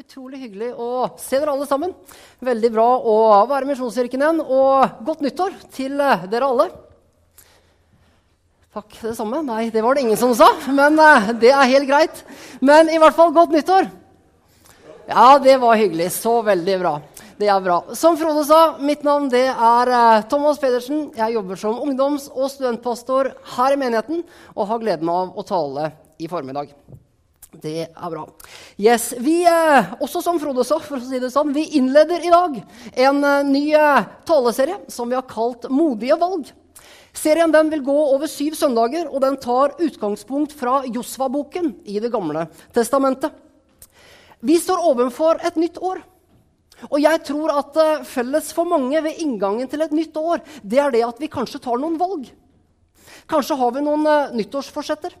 utrolig hyggelig å se dere alle sammen. Veldig bra å være i Misjonskirken igjen. Og godt nyttår til eh, dere alle. Takk, det samme. Nei, det var det ingen som sa, men uh, det er helt greit. Men i hvert fall godt nyttår. Ja, det var hyggelig. Så veldig bra. Det er bra. Som Frode sa, mitt navn det er uh, Thomas Pedersen. Jeg jobber som ungdoms- og studentpastor her i menigheten og har gleden av å tale i formiddag. Det er bra. Yes, vi, eh, også som Frode sa, for å si det sånn, vi innleder i dag en eh, ny eh, taleserie som vi har kalt Modige valg. Serien den vil gå over syv søndager, og den tar utgangspunkt fra Josva-boken i Det gamle testamentet. Vi står overfor et nytt år. Og jeg tror at felles for mange ved inngangen til et nytt år, det er det at vi kanskje tar noen valg. Kanskje har vi noen nyttårsforsetter.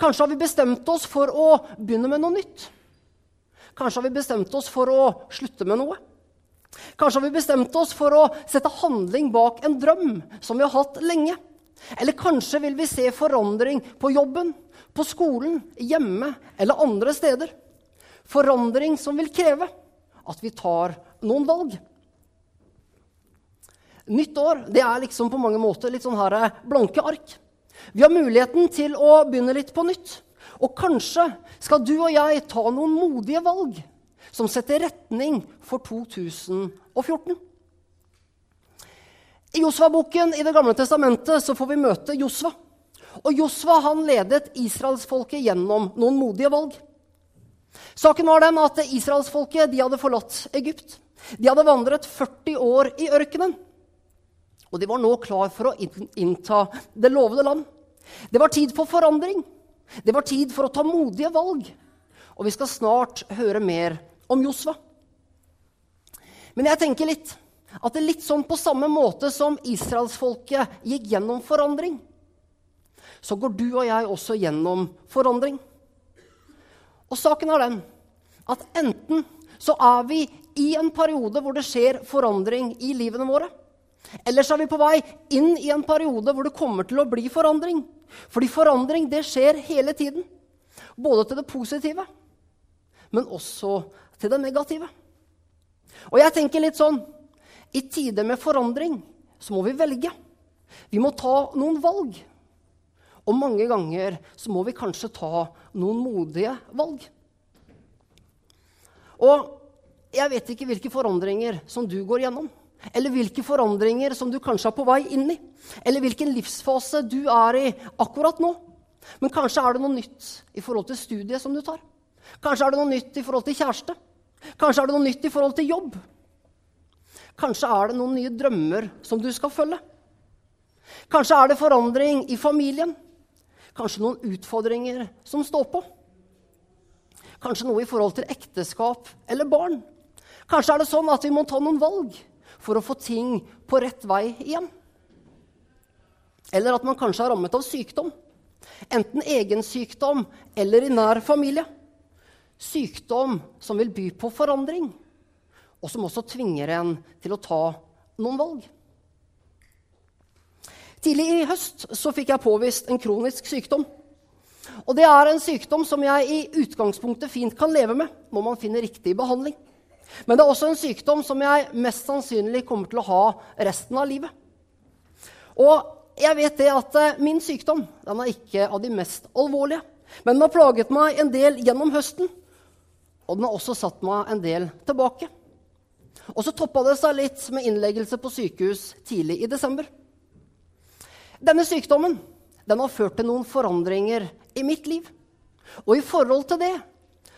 Kanskje har vi bestemt oss for å begynne med noe nytt. Kanskje har vi bestemt oss for å slutte med noe. Kanskje har vi bestemt oss for å sette handling bak en drøm som vi har hatt lenge. Eller kanskje vil vi se forandring på jobben, på skolen, hjemme eller andre steder. Forandring som vil kreve at vi tar noen valg. Nytt år det er liksom på mange måter litt sånn her blanke ark. Vi har muligheten til å begynne litt på nytt. Og kanskje skal du og jeg ta noen modige valg som setter retning for 2014. I Josva-boken i Det gamle testamentet så får vi møte Josva. Og Josva han ledet israelsfolket gjennom noen modige valg. Saken var den at Israelsfolket de hadde forlatt Egypt. De hadde vandret 40 år i ørkenen. Og de var nå klar for å innta det lovede land. Det var tid for forandring. Det var tid for å ta modige valg. Og vi skal snart høre mer om Josva. Men jeg tenker litt at det er litt sånn på samme måte som israelsfolket gikk gjennom forandring, så går du og jeg også gjennom forandring. Og saken er den at enten så er vi i en periode hvor det skjer forandring i livene våre. Ellers er vi på vei inn i en periode hvor det kommer til å bli forandring. Fordi forandring det skjer hele tiden. Både til det positive, men også til det negative. Og jeg tenker litt sånn I tider med forandring så må vi velge. Vi må ta noen valg. Og mange ganger så må vi kanskje ta noen modige valg. Og jeg vet ikke hvilke forandringer som du går gjennom. Eller hvilke forandringer som du kanskje er på vei inn i. Eller hvilken livsfase du er i akkurat nå. Men kanskje er det noe nytt i forhold til studiet som du tar. Kanskje er det noe nytt i forhold til kjæreste. Kanskje er det noe nytt i forhold til jobb. Kanskje er det noen nye drømmer som du skal følge. Kanskje er det forandring i familien. Kanskje noen utfordringer som står på. Kanskje noe i forhold til ekteskap eller barn. Kanskje er det sånn at vi må ta noen valg for å få ting på rett vei igjen. Eller at man kanskje er rammet av sykdom. Enten egen sykdom eller i nær familie. Sykdom som vil by på forandring, og som også tvinger en til å ta noen valg. Tidlig i høst fikk jeg påvist en kronisk sykdom. Og det er en sykdom som jeg i utgangspunktet fint kan leve med når man finner riktig behandling. Men det er også en sykdom som jeg mest sannsynlig kommer til å ha resten av livet. Og jeg vet det at eh, min sykdom den er ikke av de mest alvorlige. Men den har plaget meg en del gjennom høsten, og den har også satt meg en del tilbake. Og så toppa det seg litt med innleggelse på sykehus tidlig i desember. Denne sykdommen den har ført til noen forandringer i mitt liv. Og i forhold til det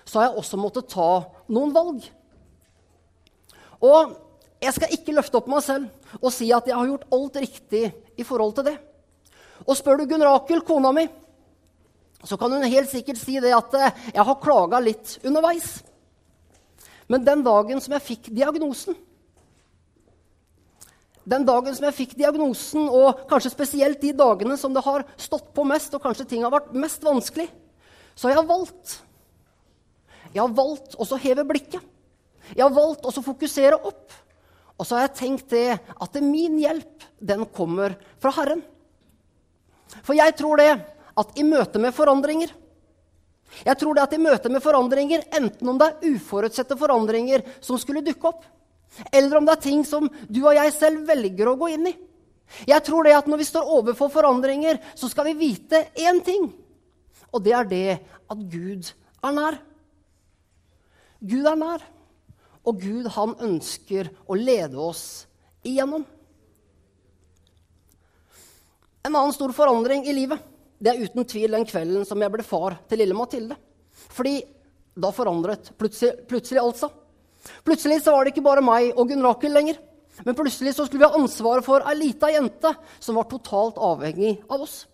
så har jeg også måttet ta noen valg. Og jeg skal ikke løfte opp meg selv og si at jeg har gjort alt riktig i forhold til det. Og spør du Gunn Rakel, kona mi, så kan hun helt sikkert si det at eh, jeg har klaga litt underveis. Men den dagen som jeg fikk diagnosen Den dagen som jeg fikk diagnosen, og kanskje spesielt de dagene som det har stått på mest, og kanskje ting har vært mest vanskelig, så har jeg valgt. Jeg har valgt å heve blikket. Jeg har valgt å fokusere opp. Og så har jeg tenkt det at min hjelp, den kommer fra Herren. For jeg tror det at i møte med forandringer, Jeg tror det at i møte med forandringer, enten om det er uforutsette forandringer som skulle dukke opp, eller om det er ting som du og jeg selv velger å gå inn i Jeg tror det at når vi står overfor forandringer, så skal vi vite én ting. Og det er det at Gud er nær. Gud er nær. Og Gud, han ønsker å lede oss igjennom. En annen stor forandring i livet det er uten tvil den kvelden som jeg ble far til lille Mathilde. Fordi da forandret plutselig, plutselig alt seg. Plutselig så var det ikke bare meg og Gunn Rakel lenger. Men plutselig så skulle vi ha ansvaret for ei lita jente som var totalt avhengig av oss.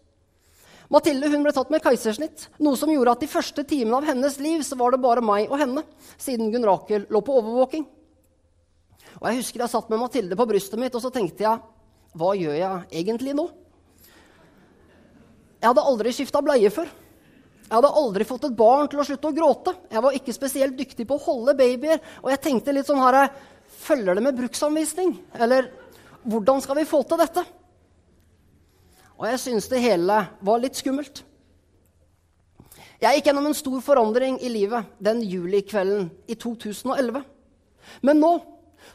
Mathilde hun ble tatt med keisersnitt, noe som gjorde at de første timene av hennes liv så var det bare meg og henne, siden Gunn Rakel lå på overvåking. Og Jeg husker jeg satt med Mathilde på brystet mitt, og så tenkte jeg hva gjør jeg egentlig nå? Jeg hadde aldri skifta bleie før. Jeg hadde aldri fått et barn til å slutte å gråte. Jeg var ikke spesielt dyktig på å holde babyer. Og jeg tenkte litt sånn her Følger det med bruksanvisning? Eller hvordan skal vi få til dette? Og jeg syns det hele var litt skummelt. Jeg gikk gjennom en stor forandring i livet den julikvelden i 2011. Men nå,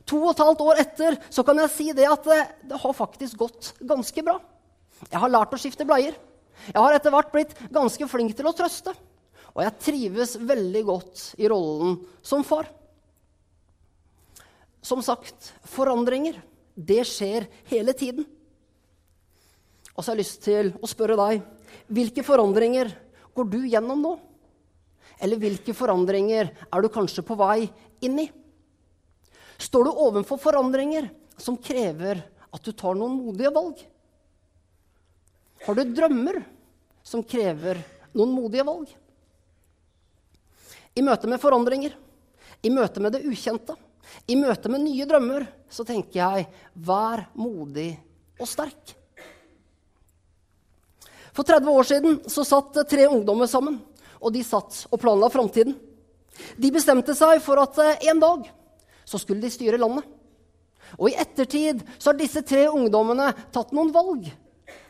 to og et halvt år etter, så kan jeg si det at det, det har faktisk gått ganske bra. Jeg har lært å skifte bleier. Jeg har etter hvert blitt ganske flink til å trøste, og jeg trives veldig godt i rollen som far. Som sagt, forandringer, det skjer hele tiden. Og så har jeg lyst til å spørre deg hvilke forandringer går du gjennom nå? Eller hvilke forandringer er du kanskje på vei inn i? Står du overfor forandringer som krever at du tar noen modige valg? Har du drømmer som krever noen modige valg? I møte med forandringer, i møte med det ukjente, i møte med nye drømmer, så tenker jeg vær modig og sterk. For 30 år siden så satt tre ungdommer sammen, og de satt og planla framtiden. De bestemte seg for at eh, en dag så skulle de styre landet. Og i ettertid så har disse tre ungdommene tatt noen valg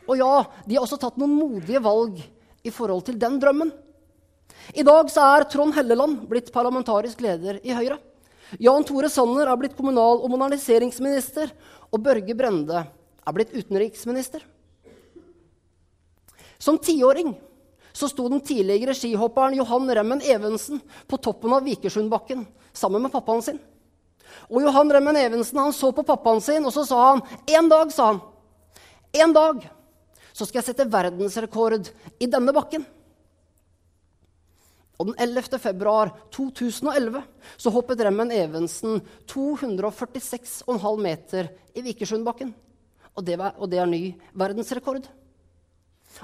og ja, de har også tatt noen modige valg i forhold til den drømmen. I dag så er Trond Helleland blitt parlamentarisk leder i Høyre. Jan Tore Sanner er blitt kommunal- og moderniseringsminister. Og Børge Brende er blitt utenriksminister. Som tiåring så sto den tidligere skihopperen Johan Remmen Evensen på toppen av Vikersundbakken sammen med pappaen sin. Og Johan Remmen Evensen han så på pappaen sin, og så sa han en dag sa han, en dag så skal jeg sette verdensrekord i denne bakken. Og den 11. februar 2011 så hoppet Remmen Evensen 246,5 meter i Vikersundbakken. Og det, var, og det er ny verdensrekord.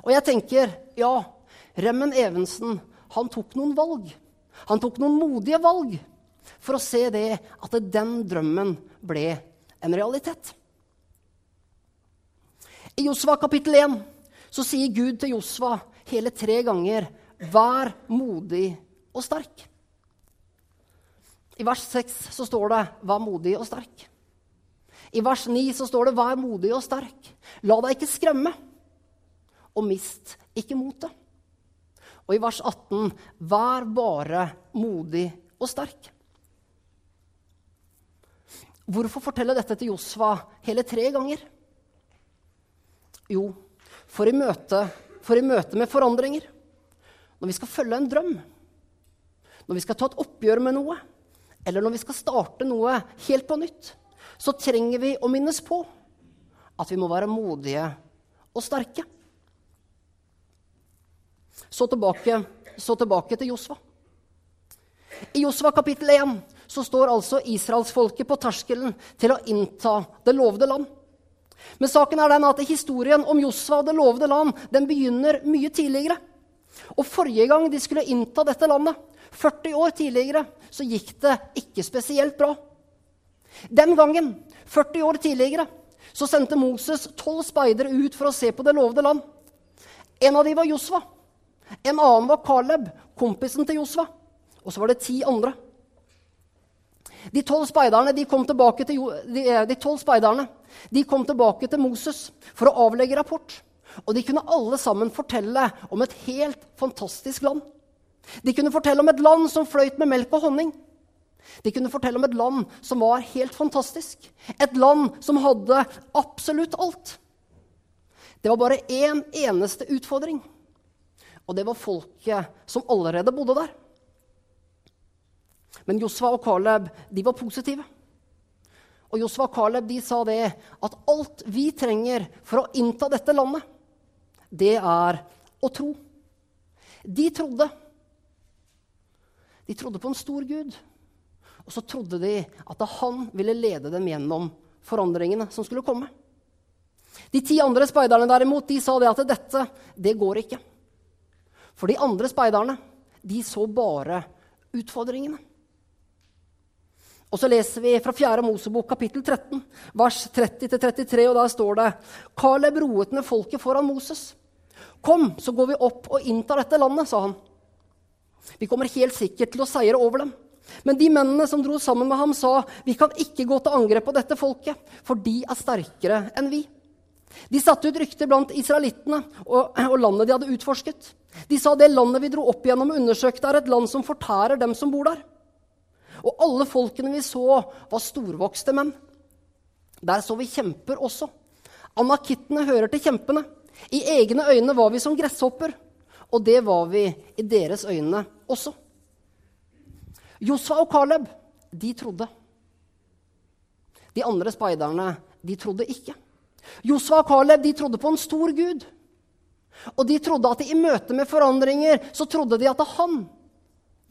Og jeg tenker, ja, Remmen Evensen han tok noen valg. Han tok noen modige valg for å se det at den drømmen ble en realitet. I Josva kapittel 1 så sier Gud til Josva hele tre ganger 'vær modig og sterk'. I vers 6 så står det 'vær modig og sterk'. I vers 9 så står det 'vær modig og sterk'. La deg ikke skremme, og mist ikke motet. Og i vers 18 vær bare modig og sterk. Hvorfor fortelle dette til Josva hele tre ganger? Jo, for i, møte, for i møte med forandringer, når vi skal følge en drøm, når vi skal ta et oppgjør med noe, eller når vi skal starte noe helt på nytt, så trenger vi å minnes på at vi må være modige og sterke. Så tilbake, så tilbake til Josva. I Josva kapittel 1 så står altså israelsfolket på terskelen til å innta det lovede land. Men saken er den at historien om Josva og det lovede land den begynner mye tidligere. Og Forrige gang de skulle innta dette landet, 40 år tidligere, så gikk det ikke spesielt bra. Den gangen, 40 år tidligere, så sendte Moses tolv speidere ut for å se på det lovede land. En av dem var Josva. En annen var Caleb, kompisen til Josva. Og så var det ti andre. De tolv speiderne de kom tilbake til, de, eh, de speiderne, de kom tilbake til Moses for å avlegge rapport. Og de kunne alle sammen fortelle om et helt fantastisk land. De kunne fortelle om et land som fløyt med melk og honning. De kunne fortelle om et land som var helt fantastisk. Et land som hadde absolutt alt. Det var bare én eneste utfordring, og det var folket som allerede bodde der. Men Josva og Caleb de var positive. Og Josva og Caleb de sa det at alt vi trenger for å innta dette landet, det er å tro. De trodde. De trodde på en stor Gud. Og så trodde de at han ville lede dem gjennom forandringene som skulle komme. De ti andre speiderne derimot, de sa det at dette, det går ikke. For de andre speiderne, de så bare utfordringene. Og så leser vi fra 4. Mosebok kapittel 13, vers 30-33, og der står det Kaleb roet ned folket foran Moses. Kom, så går vi opp og inntar dette landet, sa han. Vi kommer helt sikkert til å seire over dem. Men de mennene som dro sammen med ham, sa vi kan ikke gå til angrep på dette folket, for de er sterkere enn vi. De satte ut rykter blant israelittene og, og, landet de hadde utforsket. De sa det landet vi dro opp igjennom og undersøkte, er et land som fortærer dem som bor der. Og alle folkene vi så, var storvokste menn. Der så vi kjemper også. Anakittene hører til kjempene. I egne øyne var vi som gresshopper, og det var vi i deres øyne også. Josfa og Caleb, de trodde. De andre speiderne, de trodde ikke. Josfa og Caleb de trodde på en stor gud. Og de trodde at de, i møte med forandringer så trodde de at han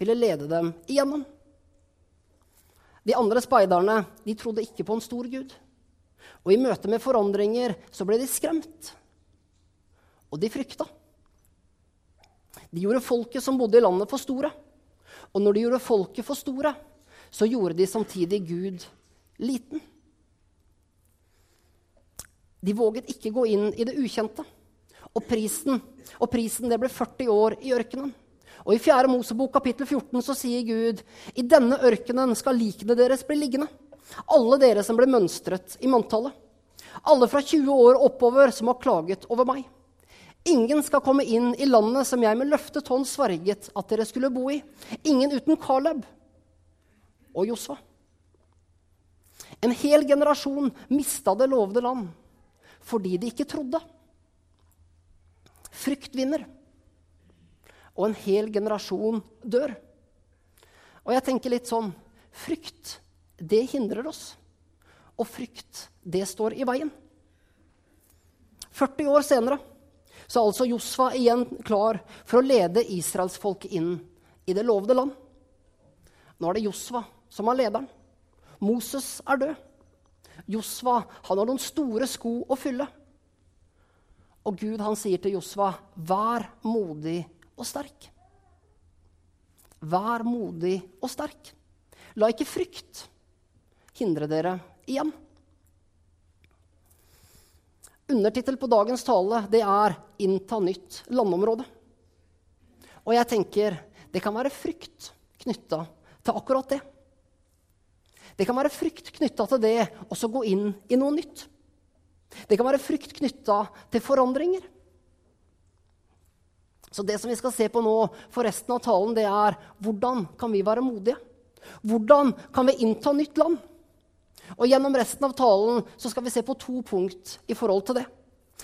ville lede dem igjennom. De andre speiderne de trodde ikke på en stor gud. Og i møte med forandringer så ble de skremt. Og de frykta. De gjorde folket som bodde i landet, for store. Og når de gjorde folket for store, så gjorde de samtidig Gud liten. De våget ikke gå inn i det ukjente. Og prisen, og prisen det ble 40 år i ørkenen. Og I 4. Mosebok kapittel 14 så sier Gud.: I denne ørkenen skal likene deres bli liggende. Alle dere som ble mønstret i manntallet. Alle fra 20 år oppover som har klaget over meg. Ingen skal komme inn i landet som jeg med løftet hånd sverget at dere skulle bo i. Ingen uten Caleb og Josva. En hel generasjon mista det lovede land fordi de ikke trodde. Frykt vinner. Og en hel generasjon dør. Og jeg tenker litt sånn Frykt, det hindrer oss. Og frykt, det står i veien. 40 år senere så er altså Josfa igjen klar for å lede israelsfolket inn i det lovede land. Nå er det Josfa som er lederen. Moses er død. Josfa han har noen store sko å fylle. Og Gud han sier til Josva, 'Vær modig og sterk'. Vær modig og sterk. La ikke frykt hindre dere igjen. Undertittel på dagens tale det er 'Innta nytt landområde'. Og jeg tenker det kan være frykt knytta til akkurat det. Det kan være frykt knytta til det å gå inn i noe nytt. Det kan være frykt knytta til forandringer. Så det som vi skal se på nå for resten av talen, det er hvordan kan vi være modige? Hvordan kan vi innta nytt land? Og Gjennom resten av talen så skal vi se på to punkt i forhold til det.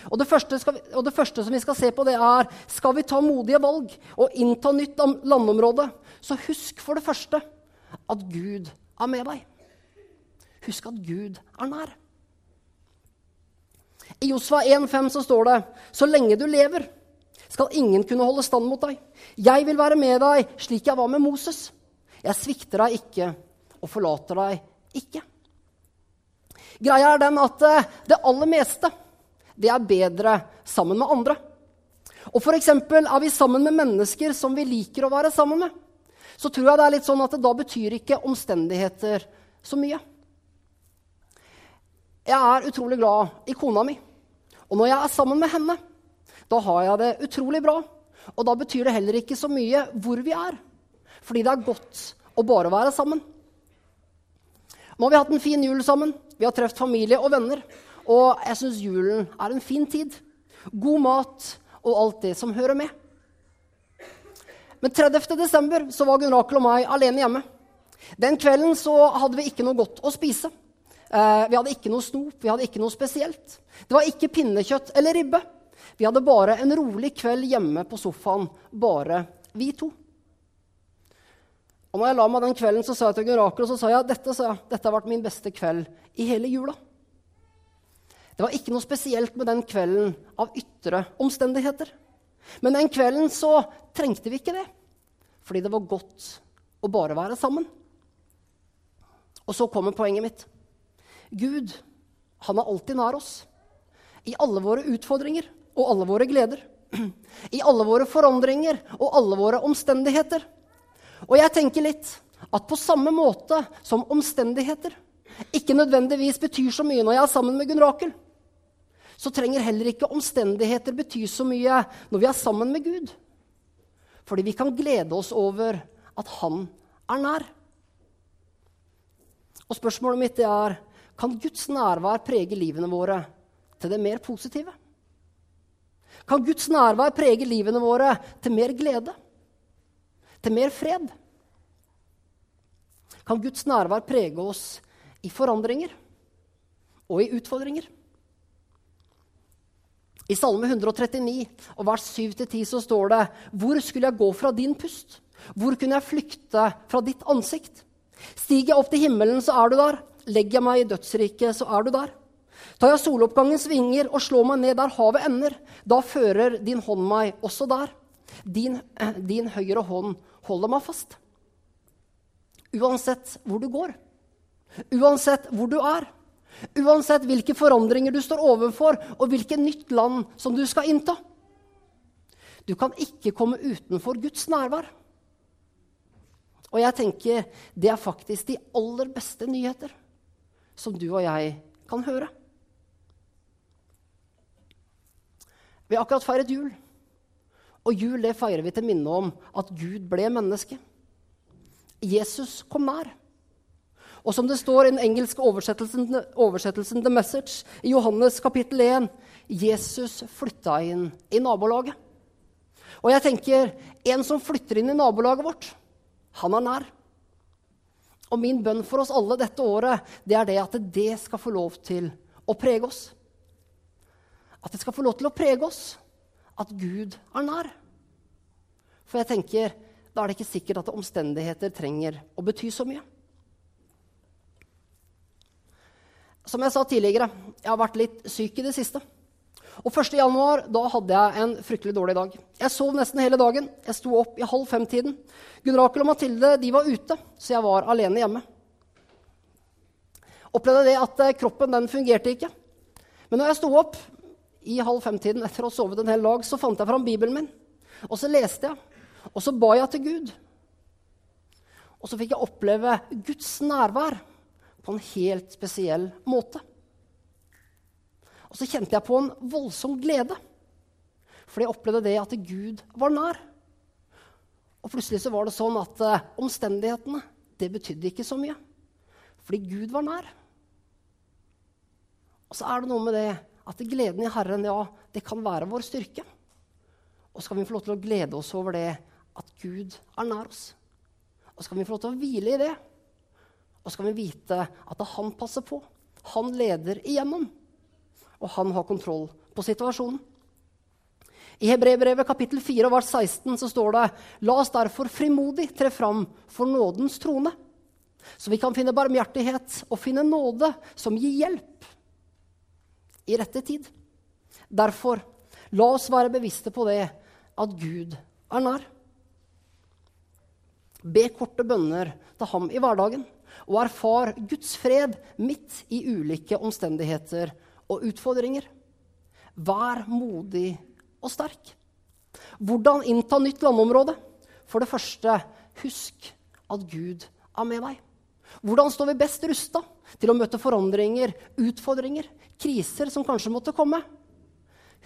Og det, første vi, og det første som vi skal se på, det er skal vi ta modige valg og innta nytt landområde, så husk for det første at Gud er med deg. Husk at Gud er nær. I Josva 1,5 så står det så lenge du lever, skal ingen kunne holde stand mot deg. Jeg vil være med deg slik jeg var med Moses. Jeg svikter deg ikke og forlater deg ikke. Greia er den at eh, det aller meste det er bedre sammen med andre. Og f.eks. er vi sammen med mennesker som vi liker å være sammen med, så tror jeg det er litt sånn at det da betyr ikke omstendigheter så mye. Jeg er utrolig glad i kona mi. Og når jeg er sammen med henne, da har jeg det utrolig bra. Og da betyr det heller ikke så mye hvor vi er. Fordi det er godt å bare være sammen. Nå har vi hatt en fin jul sammen. Vi har truffet familie og venner. Og jeg syns julen er en fin tid. God mat og alt det som hører med. Men 30. desember så var Gunn Rakel og meg alene hjemme. Den kvelden så hadde vi ikke noe godt å spise. Eh, vi hadde ikke noe snop, vi hadde ikke noe spesielt. Det var ikke pinnekjøtt eller ribbe. Vi hadde bare en rolig kveld hjemme på sofaen, bare vi to. Og når jeg la meg den kvelden, så sa jeg til Gunn Rakel og så sa jeg, dette, sa jeg, dette har vært min beste kveld i hele jula. Det var ikke noe spesielt med den kvelden av ytre omstendigheter. Men den kvelden så trengte vi ikke det, fordi det var godt å bare være sammen. Og så kommer poenget mitt. Gud, han er alltid nær oss. I alle våre utfordringer og alle våre gleder. I alle våre forandringer og alle våre omstendigheter. Og jeg tenker litt at på samme måte som omstendigheter ikke nødvendigvis betyr så mye når jeg er sammen med Gunn Rakel, så trenger heller ikke omstendigheter bety så mye når vi er sammen med Gud. Fordi vi kan glede oss over at Han er nær. Og spørsmålet mitt er kan Guds nærvær prege livene våre til det mer positive? Kan Guds nærvær prege livene våre til mer glede? Til mer fred? Kan Guds nærvær prege oss i forandringer og i utfordringer? I Salme 139 og vers 7-10 så står det Hvor skulle jeg gå fra din pust? Hvor kunne jeg flykte fra ditt ansikt? Stiger jeg opp til himmelen, så er du der. Legger jeg meg i dødsriket, så er du der. Tar jeg soloppgangens vinger og slår meg ned der havet ender, da fører din hånd meg også der. Din, eh, din høyre hånd holder meg fast. Uansett hvor du går, uansett hvor du er, Uansett hvilke forandringer du står overfor, og hvilket nytt land som du skal innta. Du kan ikke komme utenfor Guds nærvær. Og jeg tenker det er faktisk de aller beste nyheter som du og jeg kan høre. Vi har akkurat feiret jul. Og jul det feirer vi til minne om at Gud ble menneske. Jesus kom nær. Og som det står i den engelske oversettelsen, oversettelsen The Message i Johannes kapittel 1 Jesus flytta inn i nabolaget. Og jeg tenker en som flytter inn i nabolaget vårt, han er nær. Og min bønn for oss alle dette året det er det at det skal få lov til å prege oss. At det skal få lov til å prege oss at Gud er nær. For jeg tenker, da er det ikke sikkert at omstendigheter trenger å bety så mye. Som jeg sa tidligere, jeg har vært litt syk i det siste. Og 1. januar, da hadde jeg en fryktelig dårlig dag. Jeg sov nesten hele dagen. Jeg sto opp i halv fem-tiden. Gunn Rakel og Mathilde de var ute, så jeg var alene hjemme. Opplevde det at eh, kroppen den fungerte ikke. Men når jeg sto opp i halv fem-tiden etter å ha sovet en hel dag, så fant jeg fram Bibelen min. Og så leste jeg, og så ba jeg til Gud. Og så fikk jeg oppleve Guds nærvær på en helt spesiell måte. Og så kjente jeg på en voldsom glede, Fordi jeg opplevde det at Gud var nær. Og plutselig så var det sånn at uh, omstendighetene det betydde ikke så mye, fordi Gud var nær. Og så er det noe med det at gleden i Herren, ja, det kan være vår styrke. Og så kan vi få lov til å glede oss over det at Gud er nær oss. Og så kan vi få lov til å hvile i det og så kan vi vite at han passer på. Han leder igjennom. Og han har kontroll på situasjonen. I Hebrebrevet kapittel 4 vers 16 så står det La oss derfor frimodig tre fram for nådens trone, så vi kan finne barmhjertighet og finne nåde som gir hjelp i rette tid. Derfor, la oss være bevisste på det at Gud er nær. Be korte bønner til ham i hverdagen og erfar Guds fred midt i ulike omstendigheter og utfordringer. Vær modig og sterk. Hvordan innta nytt landområde? For det første, husk at Gud er med deg. Hvordan står vi best rusta til å møte forandringer, utfordringer, kriser som kanskje måtte komme?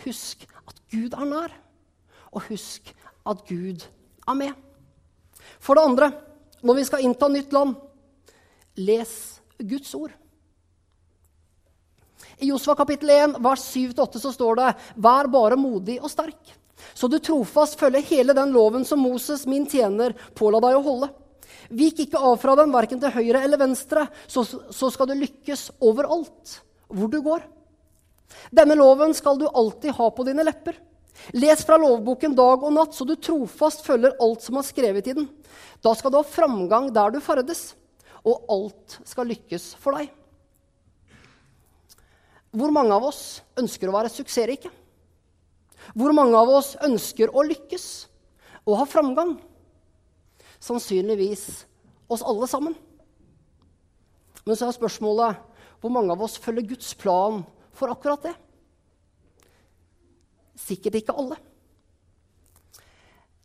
Husk at Gud er nær, og husk at Gud er med. For det andre, når vi skal innta nytt land, Les Guds ord. I Josva kapittel 1, vers 7-8 så står det Vær bare modig og sterk. så du trofast følger hele den loven som Moses, min tjener, påla deg å holde. Vik ikke av fra den, verken til høyre eller venstre, så, så skal du lykkes overalt hvor du går. Denne loven skal du alltid ha på dine lepper. Les fra lovboken dag og natt, så du trofast følger alt som er skrevet i den. Da skal du ha framgang der du ferdes, og alt skal lykkes for deg. Hvor mange av oss ønsker å være suksessrike? Hvor mange av oss ønsker å lykkes og ha framgang? Sannsynligvis oss alle sammen. Men så er spørsmålet hvor mange av oss følger Guds plan for akkurat det? Sikkert ikke alle.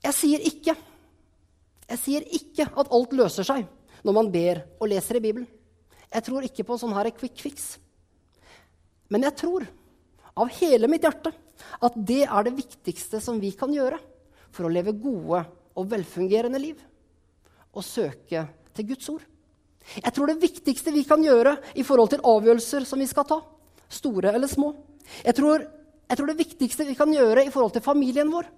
Jeg sier ikke jeg sier ikke at alt løser seg når man ber og leser i Bibelen. Jeg tror ikke på sånn her quick fix. Men jeg tror av hele mitt hjerte at det er det viktigste som vi kan gjøre for å leve gode og velfungerende liv. Å søke til Guds ord. Jeg tror det viktigste vi kan gjøre i forhold til avgjørelser som vi skal ta, store eller små Jeg tror, jeg tror det viktigste vi kan gjøre i forhold til familien vår,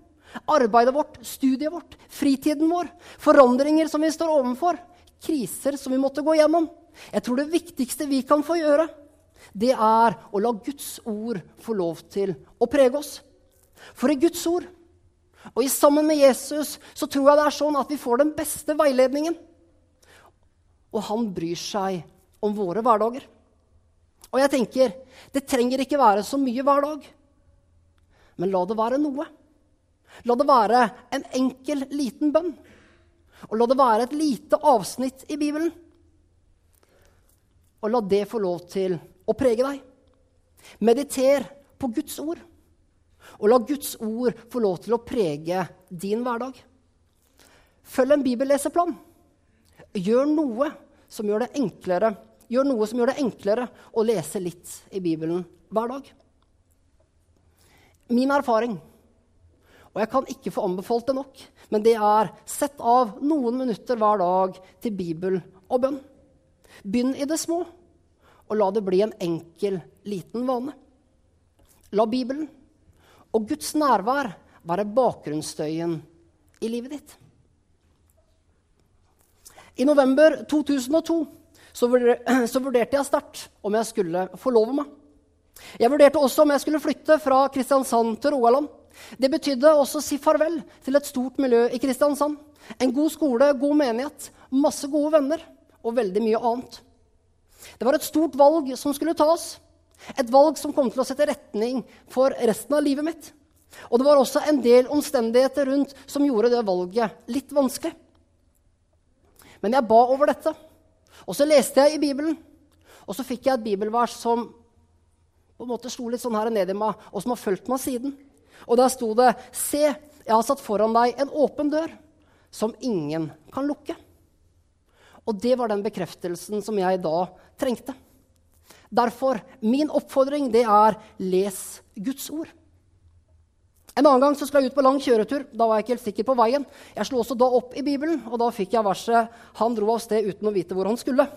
arbeidet vårt, studiet vårt, fritiden vår, forandringer som vi står overfor, kriser som vi måtte gå gjennom Jeg tror det viktigste vi kan få gjøre, det er å la Guds ord få lov til å prege oss. For i Guds ord og i sammen med Jesus så tror jeg det er sånn at vi får den beste veiledningen. Og han bryr seg om våre hverdager. Og jeg tenker, det trenger ikke være så mye hver dag. Men la det være noe. La det være en enkel, liten bønn. Og la det være et lite avsnitt i Bibelen. Og la det få lov til å prege deg. Mediter på Guds ord, og la Guds ord få lov til å prege din hverdag. Følg en bibelleseplan. Gjør noe som gjør det enklere Gjør noe som gjør det enklere å lese litt i Bibelen hver dag. Min erfaring, og jeg kan ikke få anbefalt det nok, men det er sett av noen minutter hver dag til Bibel og bønn. Begynn i det små og la det bli en enkel, liten vane. La Bibelen og Guds nærvær være bakgrunnsstøyen i livet ditt. I november 2002 så vurderte jeg sterkt om jeg skulle forlove meg. Jeg vurderte også om jeg skulle flytte fra Kristiansand til Rogaland. Det betydde også å si farvel til et stort miljø i Kristiansand. En god skole, god menighet, masse gode venner og veldig mye annet. Det var et stort valg som skulle tas. Et valg som kom til å sette retning for resten av livet mitt. Og det var også en del omstendigheter rundt som gjorde det valget litt vanskelig. Men jeg ba over dette. Og så leste jeg i Bibelen. Og så fikk jeg et bibelvers som på en måte slo litt sånn her ned i meg, og som har fulgt meg siden. Og der sto det Se, jeg har satt foran deg en åpen dør som ingen kan lukke. Og det var den bekreftelsen som jeg da trengte. Derfor, min oppfordring det er les Guds ord. En annen gang så skulle jeg ut på lang kjøretur. Da var jeg ikke helt sikker på veien. Jeg slo også da opp i Bibelen, og da fikk jeg verset 'Han dro av sted uten å vite hvor han skulle'.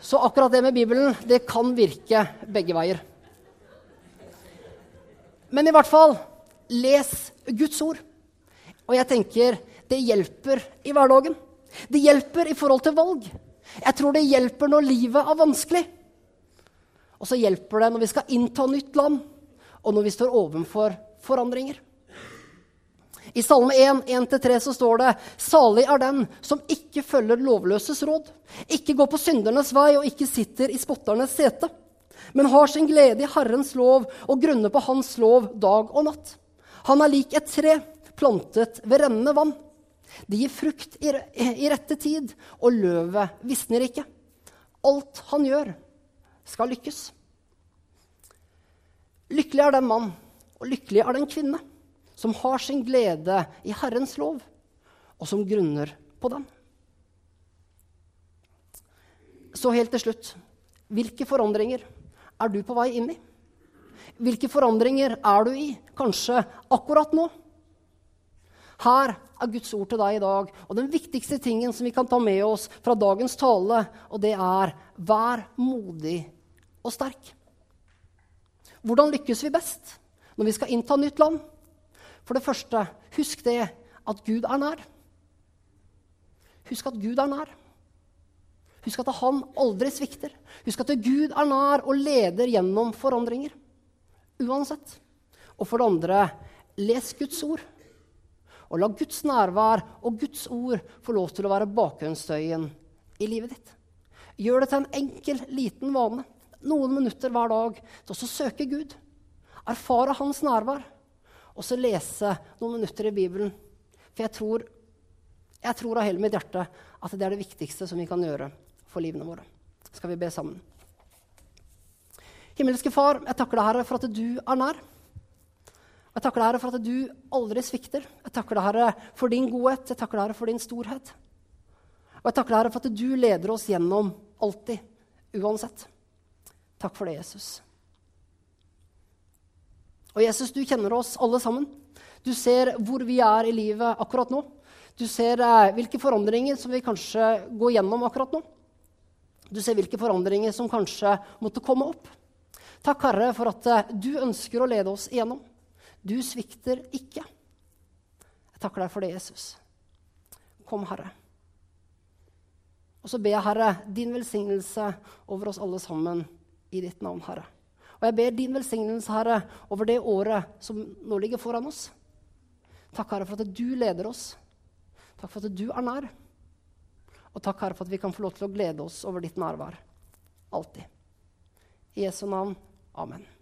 Så akkurat det med Bibelen, det kan virke begge veier. Men i hvert fall les Guds ord. Og jeg tenker det hjelper i hverdagen. Det hjelper i forhold til valg. Jeg tror det hjelper når livet er vanskelig. Og så hjelper det når vi skal innta nytt land, og når vi står overfor forandringer. I Salme 1, 1-3 så står det Salig er den som ikke følger lovløses råd, ikke går på syndernes vei og ikke sitter i spotternes sete, men har sin glede i Herrens lov og grunner på Hans lov dag og natt. Han er lik et tre plantet ved rennende vann det gir frukt i, i rette tid, og løvet visner ikke. Alt han gjør, skal lykkes. Lykkelig er den mann, og lykkelig er den kvinne, som har sin glede i Herrens lov, og som grunner på den. Så helt til slutt hvilke forandringer er du på vei inn i? Hvilke forandringer er du i, kanskje akkurat nå? Her er Guds ord til deg i dag. Og den viktigste tingen som vi kan ta med oss fra dagens tale, og det er vær modig og sterk. Hvordan lykkes vi best når vi skal innta nytt land? For det første, husk det at Gud er nær. Husk at Gud er nær. Husk at han aldri svikter. Husk at Gud er nær og leder gjennom forandringer. Uansett. Og for det andre, les Guds ord. Og la Guds nærvær og Guds ord få lov til å være bakgrunnsstøyen i livet ditt. Gjør det til en enkel, liten vane, noen minutter hver dag, til å søke Gud. Erfare Hans nærvær. Og så lese noen minutter i Bibelen. For jeg tror, jeg tror av hele mitt hjerte at det er det viktigste som vi kan gjøre for livene våre. Skal vi be sammen? Himmelske Far, jeg takker deg, Herre, for at du er nær. Jeg takker deg, Herre, for at du aldri svikter. Jeg takker deg, Herre, for din godhet. Jeg takker deg, Herre, for din storhet. Og jeg takker deg, Herre, for at du leder oss gjennom alltid, uansett. Takk for det, Jesus. Og Jesus, du kjenner oss alle sammen. Du ser hvor vi er i livet akkurat nå. Du ser eh, hvilke forandringer som vi kanskje går gjennom akkurat nå. Du ser hvilke forandringer som kanskje måtte komme opp. Takk, Herre, for at eh, du ønsker å lede oss igjennom. Du svikter ikke. Jeg takker deg for det, Jesus. Kom, Herre. Og så ber jeg, Herre, din velsignelse over oss alle sammen i ditt navn, Herre. Og jeg ber din velsignelse, Herre, over det året som nå ligger foran oss. Takk, Herre, for at du leder oss. Takk for at du er nær. Og takk, Herre, for at vi kan få lov til å glede oss over ditt nærvær. Alltid. I Jesu navn. Amen.